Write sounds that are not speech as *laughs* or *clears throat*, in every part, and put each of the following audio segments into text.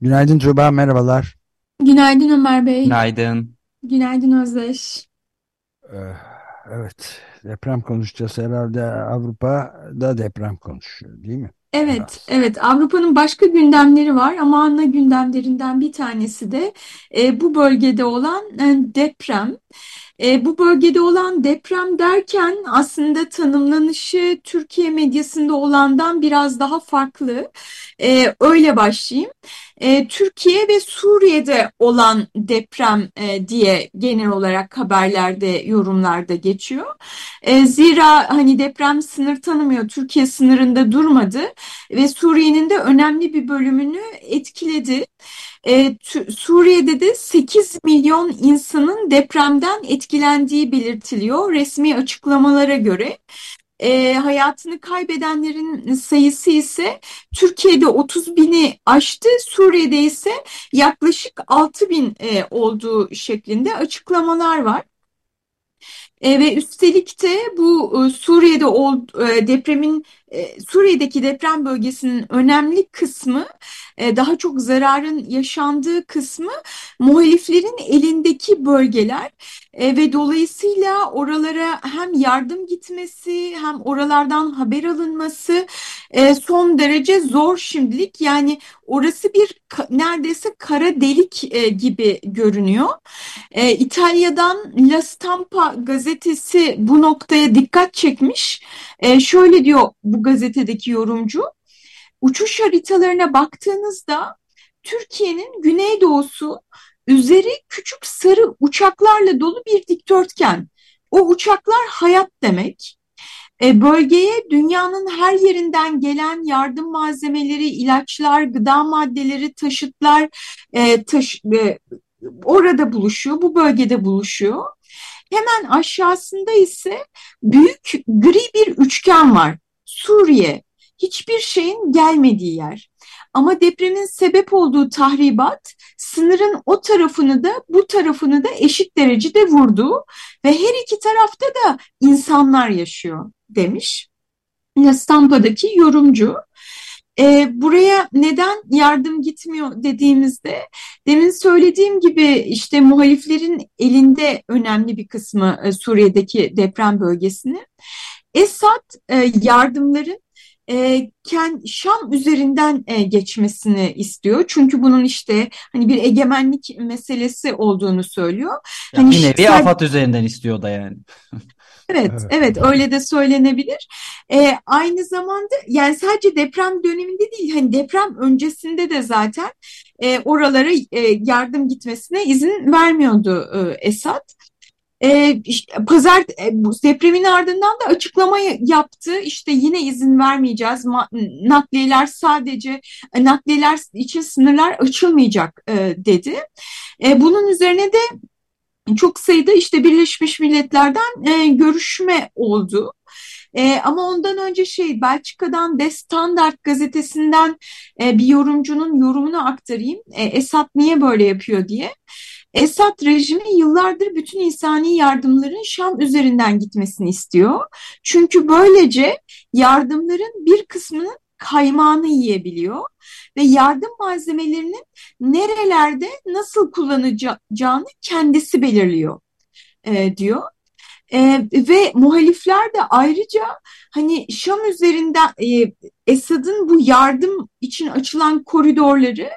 Günaydın Tuğba, merhabalar. Günaydın Ömer Bey. Günaydın. Günaydın Özdeş. Ee, Evet, deprem konuşacağız herhalde. Avrupa'da deprem konuşuyor, değil mi? Evet, Biraz. evet. Avrupa'nın başka gündemleri var ama ana gündemlerinden bir tanesi de e, bu bölgede olan e, deprem. E, bu bölgede olan deprem derken aslında tanımlanışı Türkiye medyasında olandan biraz daha farklı. E, öyle başlayayım. E, Türkiye ve Suriye'de olan deprem e, diye genel olarak haberlerde, yorumlarda geçiyor. E, zira hani deprem sınır tanımıyor, Türkiye sınırında durmadı ve Suriye'nin de önemli bir bölümünü etkiledi. E, Suriye'de de 8 milyon insanın depremden etkilendiği belirtiliyor resmi açıklamalara göre. E, hayatını kaybedenlerin sayısı ise Türkiye'de 30 bini aştı, Suriye'de ise yaklaşık 6 bin e, olduğu şeklinde açıklamalar var. E, ve üstelik de bu e, Suriye'de ol, e, depremin e, Suriye'deki deprem bölgesinin önemli kısmı e, daha çok zararın yaşandığı kısmı muhaliflerin elindeki bölgeler e, ve dolayısıyla oralara hem yardım gitmesi hem oralardan haber alınması e, son derece zor şimdilik yani orası bir neredeyse kara delik e, gibi görünüyor. E, İtalya'dan La Stampa gazetesi bu noktaya dikkat çekmiş. E, şöyle diyor bu gazetedeki yorumcu. Uçuş haritalarına baktığınızda Türkiye'nin güneydoğusu üzeri küçük sarı uçaklarla dolu bir dikdörtgen. O uçaklar hayat demek. E, bölgeye dünyanın her yerinden gelen yardım malzemeleri, ilaçlar, gıda maddeleri, taşıtlar e, taş, e, orada buluşuyor, bu bölgede buluşuyor. Hemen aşağısında ise büyük gri bir üçgen var. Suriye, hiçbir şeyin gelmediği yer. Ama depremin sebep olduğu tahribat sınırın o tarafını da bu tarafını da eşit derecede vurdu ve her iki tarafta da insanlar yaşıyor demiş. Stampa'daki yorumcu. E, buraya neden yardım gitmiyor dediğimizde demin söylediğim gibi işte muhaliflerin elinde önemli bir kısmı e, Suriye'deki deprem bölgesini. Esad e, yardımların e, Şam üzerinden e, geçmesini istiyor. Çünkü bunun işte hani bir egemenlik meselesi olduğunu söylüyor. Ya hani bir nevi AFAD üzerinden istiyor da yani. *laughs* Evet, evet, evet öyle de söylenebilir. Ee, aynı zamanda yani sadece deprem döneminde değil, hani deprem öncesinde de zaten e, oralara e, yardım gitmesine izin vermiyordu e, Esad. E, pazar e, depremin ardından da açıklama yaptı. İşte yine izin vermeyeceğiz. Ma, nakliyeler sadece e, nakliyeler için sınırlar açılmayacak e, dedi. E, bunun üzerine de çok sayıda işte Birleşmiş Milletler'den e, görüşme oldu. E, ama ondan önce şey Belçika'dan De Standard gazetesinden e, bir yorumcunun yorumunu aktarayım. E, Esad niye böyle yapıyor diye. Esad rejimi yıllardır bütün insani yardımların Şam üzerinden gitmesini istiyor. Çünkü böylece yardımların bir kısmının kaymağını yiyebiliyor ve yardım malzemelerinin nerelerde nasıl kullanacağını kendisi belirliyor e, diyor. E, ve muhalifler de ayrıca hani Şam üzerinden e, Esad'ın bu yardım için açılan koridorları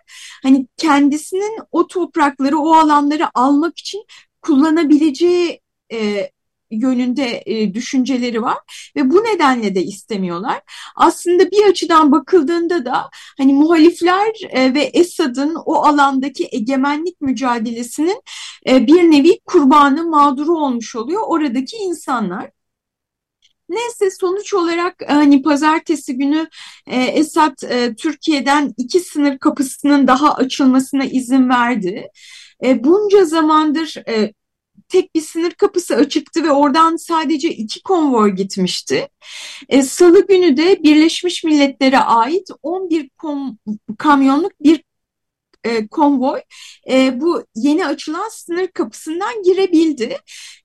hani kendisinin o toprakları, o alanları almak için kullanabileceği e, yönünde e, düşünceleri var ve bu nedenle de istemiyorlar. Aslında bir açıdan bakıldığında da hani muhalifler e, ve Esad'ın o alandaki egemenlik mücadelesinin e, bir nevi kurbanı, mağduru olmuş oluyor oradaki insanlar. Neyse sonuç olarak hani pazartesi günü e, Esad e, Türkiye'den iki sınır kapısının daha açılmasına izin verdi. E, bunca zamandır e, tek bir sınır kapısı açıktı ve oradan sadece iki konvoy gitmişti. E, Salı günü de Birleşmiş Milletler'e ait 11 kom kamyonluk bir e, konvoy e, bu yeni açılan sınır kapısından girebildi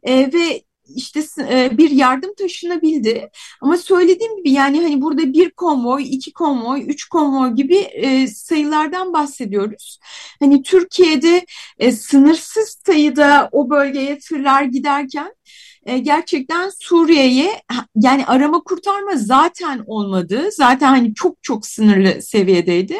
e, ve işte e, bir yardım taşınabildi. Ama söylediğim gibi yani hani burada bir konvoy, iki konvoy, üç konvoy gibi e, sayılardan bahsediyoruz. Hani Türkiye'de e, sınırsız sayıda o bölgeye tırlar giderken e, gerçekten Suriye'ye yani arama kurtarma zaten olmadı. Zaten hani çok çok sınırlı seviyedeydi.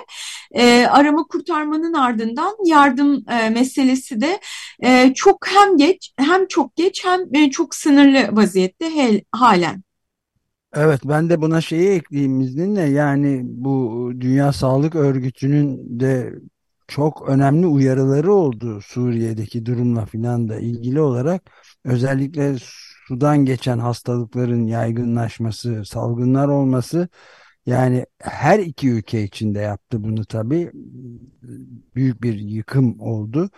E, arama kurtarmanın ardından yardım e, meselesi de e, çok hem geç hem çok geç hem e, çok sınırlı vaziyette hel, halen. Evet ben de buna şeyi ekleyeyim izninle yani bu Dünya Sağlık Örgütü'nün de çok önemli uyarıları oldu Suriye'deki durumla filan da ilgili olarak. Özellikle sudan geçen hastalıkların yaygınlaşması, salgınlar olması yani her iki ülke içinde yaptı bunu tabii. Büyük bir yıkım oldu.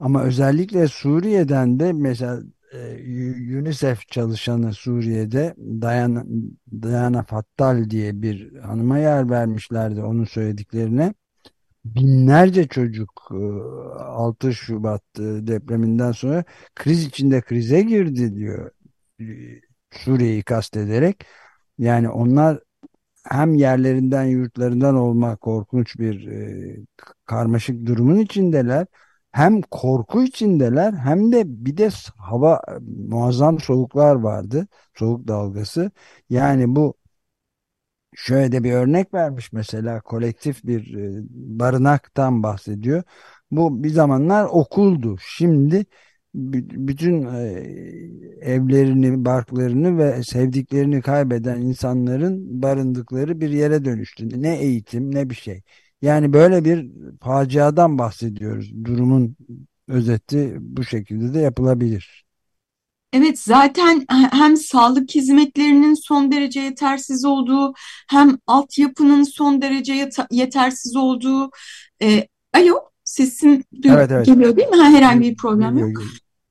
Ama özellikle Suriye'den de mesela e, UNICEF çalışanı Suriye'de Diana, Diana Fattal diye bir hanıma yer vermişlerdi onun söylediklerine binlerce çocuk 6 e, Şubat e, depreminden sonra kriz içinde krize girdi diyor e, Suriye'yi kastederek. Yani onlar hem yerlerinden yurtlarından olma korkunç bir karmaşık durumun içindeler. Hem korku içindeler hem de bir de hava muazzam soğuklar vardı. Soğuk dalgası. Yani bu şöyle de bir örnek vermiş mesela kolektif bir e, barınaktan bahsediyor. Bu bir zamanlar okuldu. Şimdi bütün e, evlerini, barklarını ve sevdiklerini kaybeden insanların barındıkları bir yere dönüştü. Ne eğitim ne bir şey. Yani böyle bir faciadan bahsediyoruz. Durumun özeti bu şekilde de yapılabilir. Evet zaten hem sağlık hizmetlerinin son derece yetersiz olduğu hem altyapının son derece yetersiz olduğu e, alo sesim evet, evet. geliyor değil mi? Ha, herhangi bir problem yok.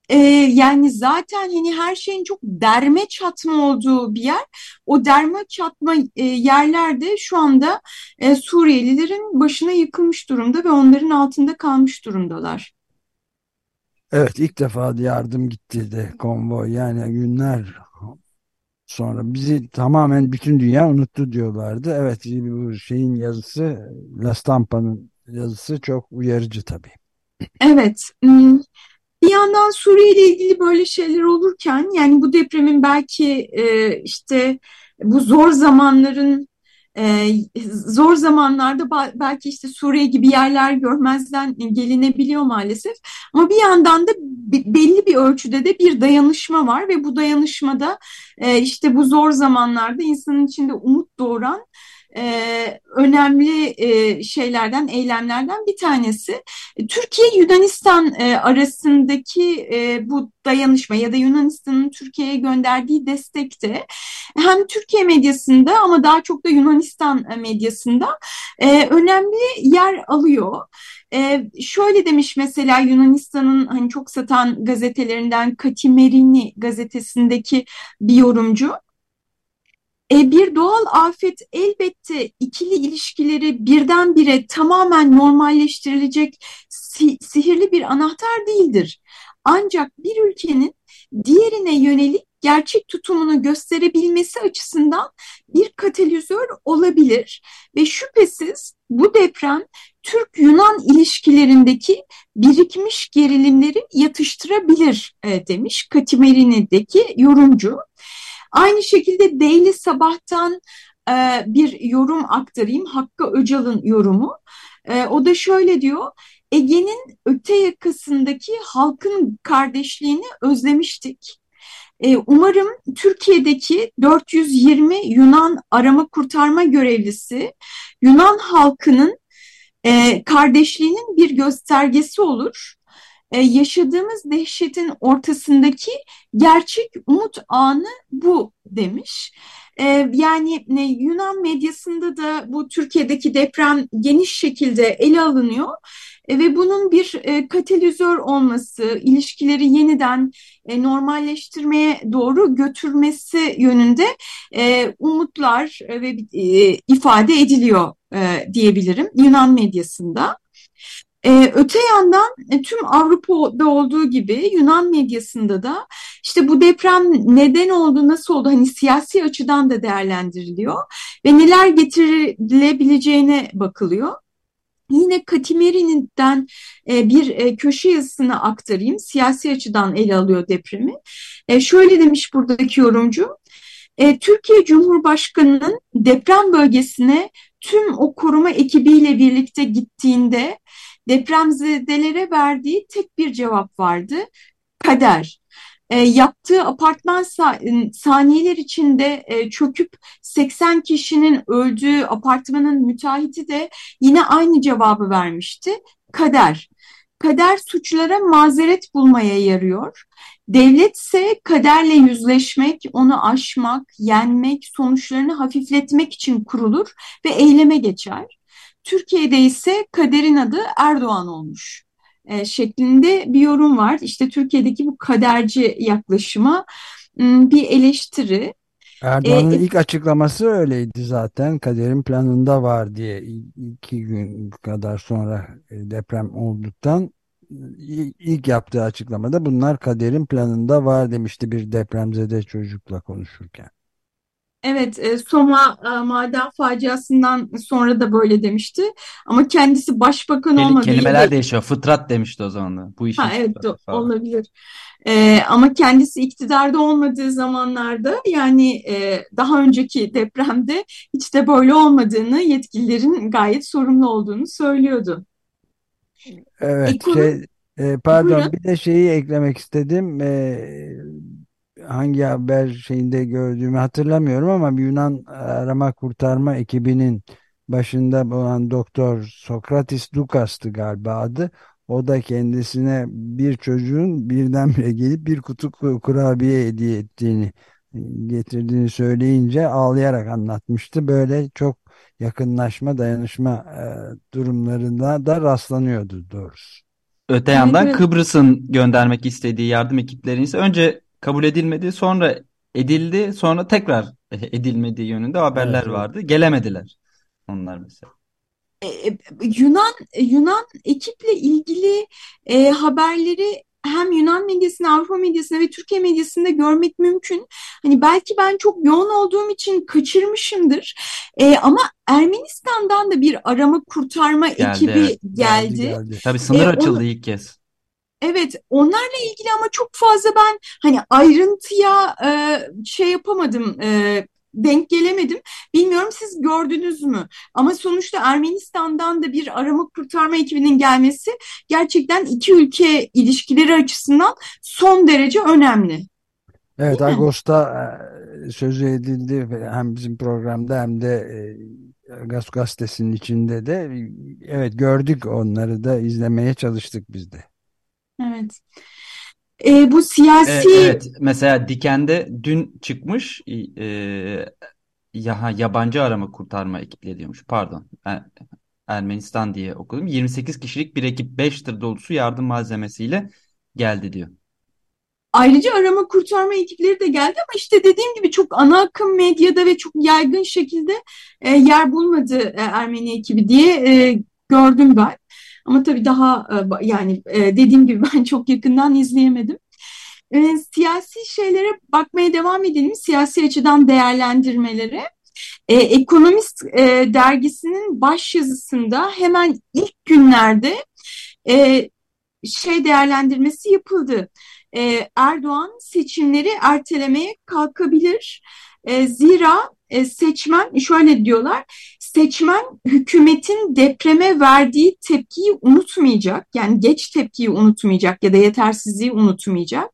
Ee, yani zaten hani her şeyin çok derme çatma olduğu bir yer. O derme çatma e, yerlerde şu anda e, Suriyelilerin başına yıkılmış durumda ve onların altında kalmış durumdalar. Evet ilk defa yardım gitti de konvoy yani günler sonra bizi tamamen bütün dünya unuttu diyorlardı. Evet bu şeyin yazısı La Stampa'nın yazısı çok uyarıcı tabii. Evet. Hmm, bir yandan Suriye ile ilgili böyle şeyler olurken yani bu depremin belki e, işte bu zor zamanların ee, zor zamanlarda belki işte Suriye gibi yerler görmezden gelinebiliyor maalesef. Ama bir yandan da belli bir ölçüde de bir dayanışma var ve bu dayanışmada e, işte bu zor zamanlarda insanın içinde umut doğuran e, önemli e, şeylerden, eylemlerden bir tanesi. Türkiye-Yunanistan e, arasındaki e, bu dayanışma ya da Yunanistan'ın Türkiye'ye gönderdiği destekte hem Türkiye medyasında ama daha çok da Yunanistan medyasında e, önemli yer alıyor. E, şöyle demiş mesela Yunanistan'ın hani çok satan gazetelerinden Katimerini gazetesindeki bir yorumcu. E, bir doğal afet elbette ikili ilişkileri birdenbire tamamen normalleştirilecek si sihirli bir anahtar değildir. Ancak bir ülkenin diğerine yönelik gerçek tutumunu gösterebilmesi açısından bir katalizör olabilir ve şüphesiz bu deprem Türk-Yunan ilişkilerindeki birikmiş gerilimleri yatıştırabilir e, demiş Katimerine'deki yorumcu. Aynı şekilde Daily Sabah'tan e, bir yorum aktarayım. Hakkı Öcal'ın yorumu. E, o da şöyle diyor. Ege'nin öte yakasındaki halkın kardeşliğini özlemiştik. E, umarım Türkiye'deki 420 Yunan arama kurtarma görevlisi Yunan halkının e, kardeşliğinin bir göstergesi olur e, yaşadığımız dehşetin ortasındaki gerçek umut anı bu demiş. E, yani e, Yunan medyasında da bu Türkiye'deki deprem geniş şekilde ele alınıyor ve bunun bir katalizör olması, ilişkileri yeniden normalleştirmeye doğru götürmesi yönünde umutlar ve ifade ediliyor diyebilirim Yunan medyasında. Ee, öte yandan e, tüm Avrupa'da olduğu gibi Yunan medyasında da işte bu deprem neden oldu, nasıl oldu hani siyasi açıdan da değerlendiriliyor ve neler getirilebileceğine bakılıyor. Yine Katimeri'den e, bir e, köşe yazısını aktarayım. Siyasi açıdan ele alıyor depremi. Şöyle demiş buradaki yorumcu. Türkiye Cumhurbaşkanı'nın deprem bölgesine tüm o koruma ekibiyle birlikte gittiğinde depremzedelere verdiği tek bir cevap vardı. Kader. E, yaptığı apartman saniyeler içinde e, çöküp 80 kişinin öldüğü apartmanın müteahhiti de yine aynı cevabı vermişti. Kader. Kader suçlara mazeret bulmaya yarıyor. Devlet ise kaderle yüzleşmek, onu aşmak, yenmek, sonuçlarını hafifletmek için kurulur ve eyleme geçer. Türkiye'de ise kaderin adı Erdoğan olmuş e, şeklinde bir yorum var. İşte Türkiye'deki bu kaderci yaklaşıma bir eleştiri. Erdoğan'ın ee, ilk açıklaması öyleydi zaten. Kaderin planında var diye iki gün kadar sonra e, deprem olduktan ilk yaptığı açıklamada bunlar kaderin planında var demişti bir depremzede çocukla konuşurken. Evet, e, Soma e, maden faciasından sonra da böyle demişti. Ama kendisi başbakan Kel olmadığı... Kelimeler değişiyor. Fıtrat demişti o zaman da. Bu işin ha, evet, olabilir. E, ama kendisi iktidarda olmadığı zamanlarda yani e, daha önceki depremde hiç de böyle olmadığını, yetkililerin gayet sorumlu olduğunu söylüyordu. Evet, Ekonomi... şey, e, pardon Buyurun. bir de şeyi eklemek istedim. E, hangi haber şeyinde gördüğümü hatırlamıyorum ama Yunan arama kurtarma ekibinin başında olan doktor Sokratis Dukas'tı galiba adı. O da kendisine bir çocuğun birdenbire gelip bir kutu kurabiye hediye ettiğini getirdiğini söyleyince ağlayarak anlatmıştı. Böyle çok yakınlaşma, dayanışma e, durumlarında da rastlanıyordu doğrusu. Öte yandan Kıbrıs'ın göndermek istediği yardım ekiplerinin ise önce kabul edilmedi. Sonra edildi. Sonra tekrar *laughs* edilmediği yönünde haberler evet, vardı. Gelemediler onlar mesela. E, e, Yunan Yunan ekiple ilgili e, haberleri hem Yunan medyasında, Avrupa medyasında ve Türkiye medyasında görmek mümkün. Hani belki ben çok yoğun olduğum için kaçırmışımdır. E, ama Ermenistan'dan da bir arama kurtarma geldi, ekibi evet. geldi. geldi. geldi. Tabii sınır e, açıldı onu, ilk kez. Evet, onlarla ilgili ama çok fazla ben hani ayrıntıya e, şey yapamadım, e, denk gelemedim. Bilmiyorum siz gördünüz mü? Ama sonuçta Ermenistan'dan da bir arama kurtarma ekibinin gelmesi gerçekten iki ülke ilişkileri açısından son derece önemli. Evet, Ağustos'ta e, sözü edildi hem bizim programda hem de e, Gaz Gazetesi'nin içinde de evet gördük onları da izlemeye çalıştık biz de. Evet. E, bu siyasi... Evet, evet. Mesela Diken'de dün çıkmış e, ya, yabancı arama kurtarma ekipleri diyormuş. Pardon. Er, Ermenistan diye okudum. 28 kişilik bir ekip 5 tır dolusu yardım malzemesiyle geldi diyor. Ayrıca arama kurtarma ekipleri de geldi ama işte dediğim gibi çok ana akım medyada ve çok yaygın şekilde e, yer bulmadı e, Ermeni ekibi diye e, gördüm ben. Ama tabii daha e, yani e, dediğim gibi *laughs* ben çok yakından izleyemedim. E, siyasi şeylere bakmaya devam edelim. Siyasi açıdan değerlendirmelere. Ekonomist dergisinin baş yazısında hemen ilk günlerde şey değerlendirmesi yapıldı. Erdoğan seçimleri ertelemeye kalkabilir. Zira seçmen şöyle diyorlar seçmen hükümetin depreme verdiği tepkiyi unutmayacak. Yani geç tepkiyi unutmayacak ya da yetersizliği unutmayacak.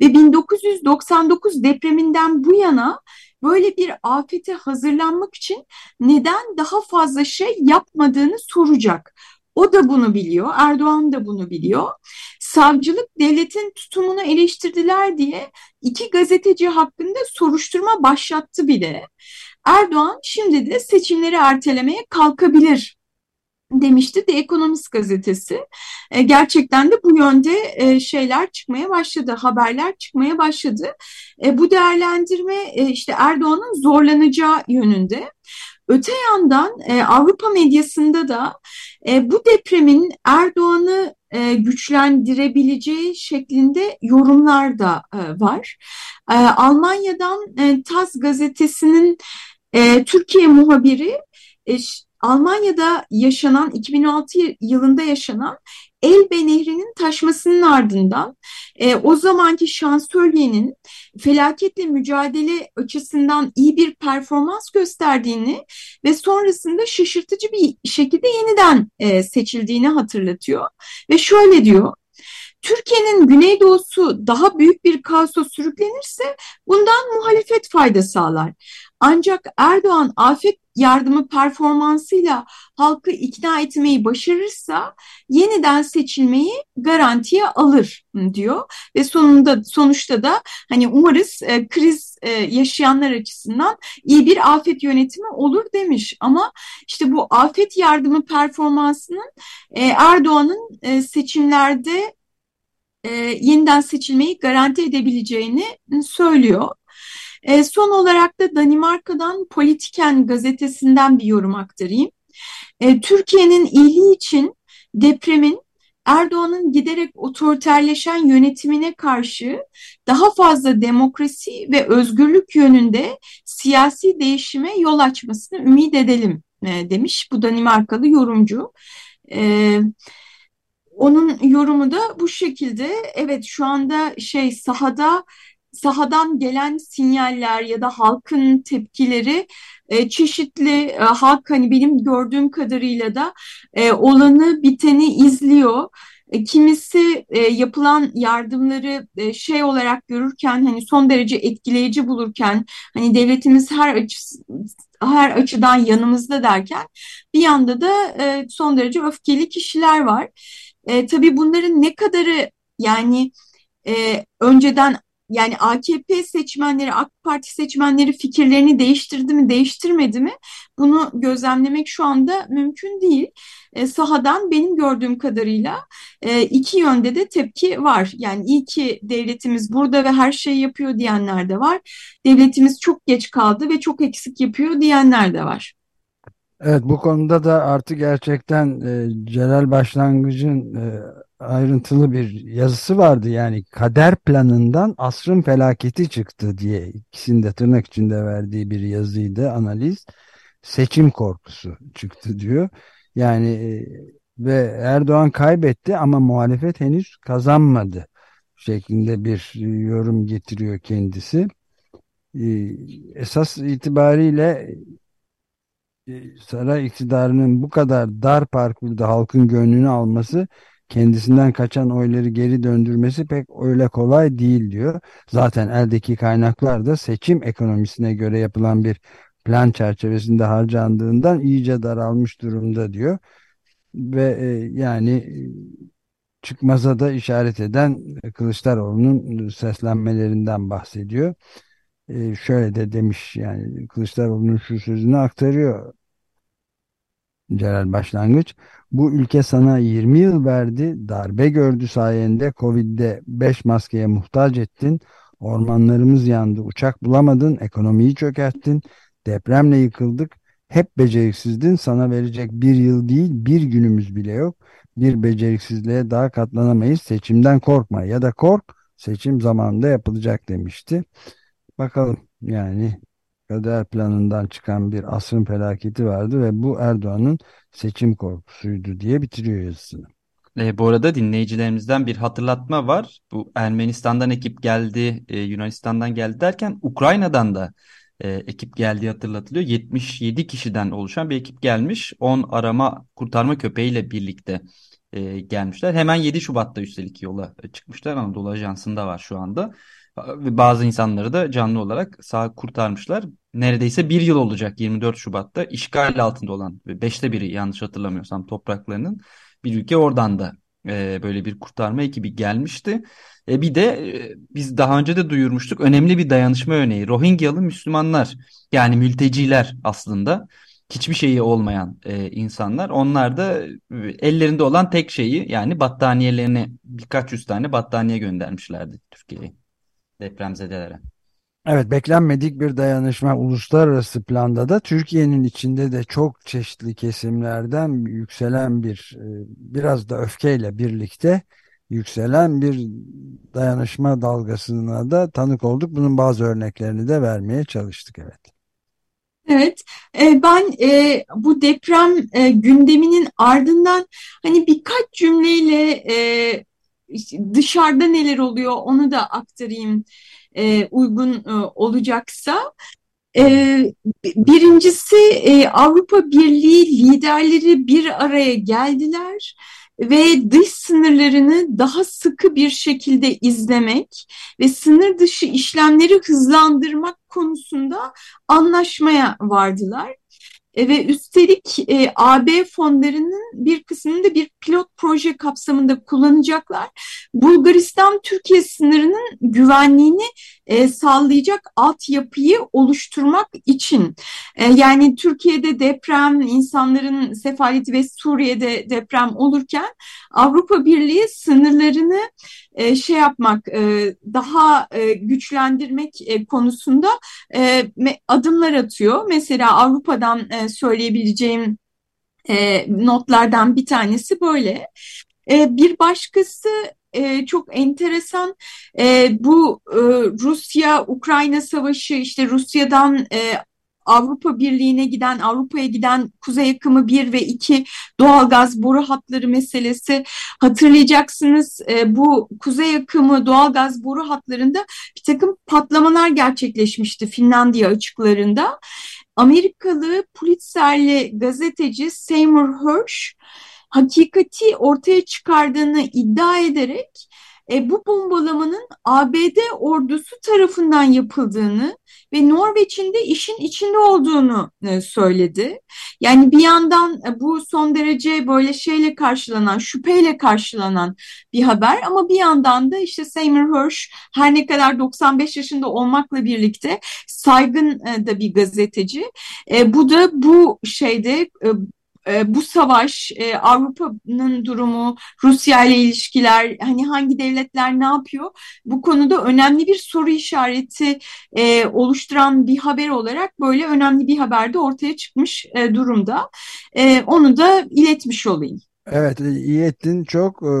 Ve 1999 depreminden bu yana böyle bir afete hazırlanmak için neden daha fazla şey yapmadığını soracak. O da bunu biliyor, Erdoğan da bunu biliyor. Savcılık devletin tutumunu eleştirdiler diye iki gazeteci hakkında soruşturma başlattı bile. Erdoğan şimdi de seçimleri ertelemeye kalkabilir demişti The Economist gazetesi. E, gerçekten de bu yönde e, şeyler çıkmaya başladı, haberler çıkmaya başladı. E, bu değerlendirme e, işte Erdoğan'ın zorlanacağı yönünde. Öte yandan e, Avrupa medyasında da e, bu depremin Erdoğan'ı e, güçlendirebileceği şeklinde yorumlar da e, var. E, Almanya'dan e, TAS gazetesinin e, Türkiye muhabiri e, Almanya'da yaşanan 2006 yılında yaşanan Elbe Nehri'nin taşmasının ardından e, o zamanki şansölyenin felaketle mücadele açısından iyi bir performans gösterdiğini ve sonrasında şaşırtıcı bir şekilde yeniden e, seçildiğini hatırlatıyor. Ve şöyle diyor, Türkiye'nin güneydoğusu daha büyük bir kaosa sürüklenirse bundan muhalefet fayda sağlar. Ancak Erdoğan afet yardımı performansıyla halkı ikna etmeyi başarırsa yeniden seçilmeyi garantiye alır diyor ve sonunda sonuçta da hani umarız e, kriz e, yaşayanlar açısından iyi bir afet yönetimi olur demiş ama işte bu afet yardımı performansının e, Erdoğan'ın e, seçimlerde e, yeniden seçilmeyi garanti edebileceğini söylüyor. E, son olarak da Danimarka'dan Politiken gazetesinden bir yorum aktarayım. E, Türkiye'nin iyiliği için depremin Erdoğan'ın giderek otoriterleşen yönetimine karşı daha fazla demokrasi ve özgürlük yönünde siyasi değişime yol açmasını ümit edelim e, demiş bu Danimarkalı yorumcu. E, onun yorumu da bu şekilde. Evet şu anda şey sahada sahadan gelen sinyaller ya da halkın tepkileri e, çeşitli e, halk hani benim gördüğüm kadarıyla da e, olanı biteni izliyor. E, kimisi e, yapılan yardımları e, şey olarak görürken hani son derece etkileyici bulurken hani devletimiz her açısı her açıdan yanımızda derken bir yanda da e, son derece öfkeli kişiler var. E, tabii bunların ne kadarı yani e, önceden yani AKP seçmenleri, AK Parti seçmenleri fikirlerini değiştirdi mi, değiştirmedi mi? Bunu gözlemlemek şu anda mümkün değil. E, sahadan benim gördüğüm kadarıyla e, iki yönde de tepki var. Yani iyi ki devletimiz burada ve her şeyi yapıyor diyenler de var. Devletimiz çok geç kaldı ve çok eksik yapıyor diyenler de var. Evet bu konuda da artık gerçekten e, Celal Başlangıç'ın e, ayrıntılı bir yazısı vardı. Yani kader planından asrın felaketi çıktı diye ikisini de tırnak içinde verdiği bir yazıydı analiz. Seçim korkusu çıktı diyor. Yani e, ve Erdoğan kaybetti ama muhalefet henüz kazanmadı şeklinde bir yorum getiriyor kendisi. E, esas itibariyle saray iktidarının bu kadar dar parkurda halkın gönlünü alması kendisinden kaçan oyları geri döndürmesi pek öyle kolay değil diyor. Zaten eldeki kaynaklar da seçim ekonomisine göre yapılan bir plan çerçevesinde harcandığından iyice daralmış durumda diyor. Ve e, yani e, çıkmaza da işaret eden Kılıçdaroğlu'nun seslenmelerinden bahsediyor. E, şöyle de demiş yani Kılıçdaroğlu'nun şu sözünü aktarıyor Celal Başlangıç. Bu ülke sana 20 yıl verdi, darbe gördü sayende Covid'de 5 maskeye muhtaç ettin, ormanlarımız yandı, uçak bulamadın, ekonomiyi çökerttin, depremle yıkıldık, hep beceriksizdin, sana verecek bir yıl değil bir günümüz bile yok. Bir beceriksizliğe daha katlanamayız, seçimden korkma ya da kork, seçim zamanında yapılacak demişti. Bakalım yani kader planından çıkan bir asrın felaketi vardı ve bu Erdoğan'ın seçim korkusuydu diye bitiriyor yazısını. E, bu arada dinleyicilerimizden bir hatırlatma var. Bu Ermenistan'dan ekip geldi, e, Yunanistan'dan geldi derken Ukrayna'dan da e, ekip geldiği hatırlatılıyor. 77 kişiden oluşan bir ekip gelmiş. 10 arama kurtarma köpeğiyle birlikte e, gelmişler. Hemen 7 Şubat'ta üstelik yola çıkmışlar. Anadolu Ajansı'nda var şu anda. Bazı insanları da canlı olarak sağ kurtarmışlar. Neredeyse bir yıl olacak 24 Şubat'ta işgal altında olan beşte biri yanlış hatırlamıyorsam topraklarının bir ülke oradan da e, böyle bir kurtarma ekibi gelmişti. E, bir de e, biz daha önce de duyurmuştuk önemli bir dayanışma örneği Rohingyalı Müslümanlar yani mülteciler aslında hiçbir şeyi olmayan e, insanlar. Onlar da e, ellerinde olan tek şeyi yani battaniyelerini birkaç yüz tane battaniye göndermişlerdi Türkiye'ye depremzedelere. Evet beklenmedik bir dayanışma uluslararası planda da Türkiye'nin içinde de çok çeşitli kesimlerden yükselen bir e, biraz da öfkeyle birlikte yükselen bir dayanışma dalgasına da tanık olduk. Bunun bazı örneklerini de vermeye çalıştık evet. Evet, e, ben e, bu deprem gündeminin ardından hani birkaç cümleyle dışarıda neler oluyor onu da aktarayım e, uygun e, olacaksa. E, birincisi e, Avrupa Birliği liderleri bir araya geldiler ve dış sınırlarını daha sıkı bir şekilde izlemek ve sınır dışı işlemleri hızlandırmak konusunda anlaşmaya vardılar. E, ve üstelik e, AB fonlarının bir kısmını da bir pilot proje kapsamında kullanacaklar. Bulgaristan-Türkiye sınırının güvenliğini e, sağlayacak altyapıyı oluşturmak için. E, yani Türkiye'de deprem, insanların sefaleti ve Suriye'de deprem olurken Avrupa Birliği sınırlarını e, şey yapmak, e, daha e, güçlendirmek e, konusunda e, adımlar atıyor. Mesela Avrupa'dan e, söyleyebileceğim e, notlardan bir tanesi böyle. E, bir başkası e, çok enteresan bu Rusya-Ukrayna savaşı işte Rusya'dan Avrupa Birliği'ne giden, Avrupa'ya giden kuzey akımı 1 ve 2 doğalgaz boru hatları meselesi hatırlayacaksınız. Bu kuzey akımı doğalgaz boru hatlarında bir takım patlamalar gerçekleşmişti Finlandiya açıklarında. Amerikalı Pulitzer'li gazeteci Seymour Hersh hakikati ortaya çıkardığını iddia ederek e, bu bombalamanın ABD ordusu tarafından yapıldığını ve Norveç'in de işin içinde olduğunu e, söyledi. Yani bir yandan e, bu son derece böyle şeyle karşılanan, şüpheyle karşılanan bir haber ama bir yandan da işte Seymour Hersh her ne kadar 95 yaşında olmakla birlikte saygın e, da bir gazeteci. E, bu da bu şeyde e, e, bu savaş, e, Avrupa'nın durumu, Rusya ile ilişkiler, hani hangi devletler ne yapıyor? Bu konuda önemli bir soru işareti e, oluşturan bir haber olarak böyle önemli bir haber de ortaya çıkmış e, durumda. E, onu da iletmiş olayım. Evet iyi ettin çok. E,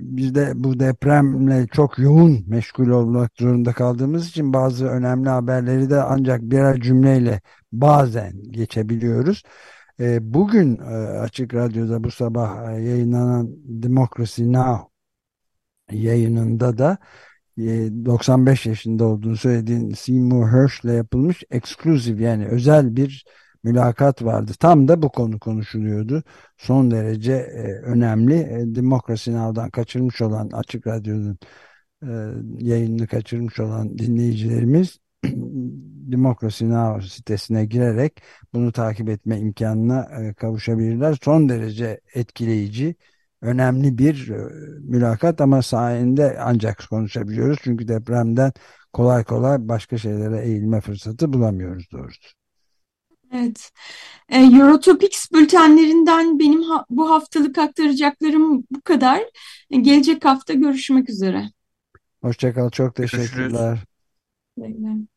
biz de bu depremle çok yoğun meşgul olmak zorunda kaldığımız için bazı önemli haberleri de ancak birer cümleyle bazen geçebiliyoruz. E, bugün e, Açık Radyo'da bu sabah e, yayınlanan Democracy Now! yayınında da 95 yaşında olduğunu söylediğin Seymour Hersh ile yapılmış eksklusif yani özel bir mülakat vardı. Tam da bu konu konuşuluyordu. Son derece önemli. Demokrasi Now'dan kaçırmış olan Açık Radyo'nun yayınını kaçırmış olan dinleyicilerimiz *clears throat* Demokrasi Now sitesine girerek bunu takip etme imkanına e, kavuşabilirler. Son derece etkileyici, önemli bir e, mülakat ama sayende ancak konuşabiliyoruz. Çünkü depremden kolay kolay başka şeylere eğilme fırsatı bulamıyoruz doğrusu. Evet. E, Eurotopics bültenlerinden benim ha bu haftalık aktaracaklarım bu kadar. Gelecek hafta görüşmek üzere. Hoşçakal. Çok teşekkürler. Görüşürüz.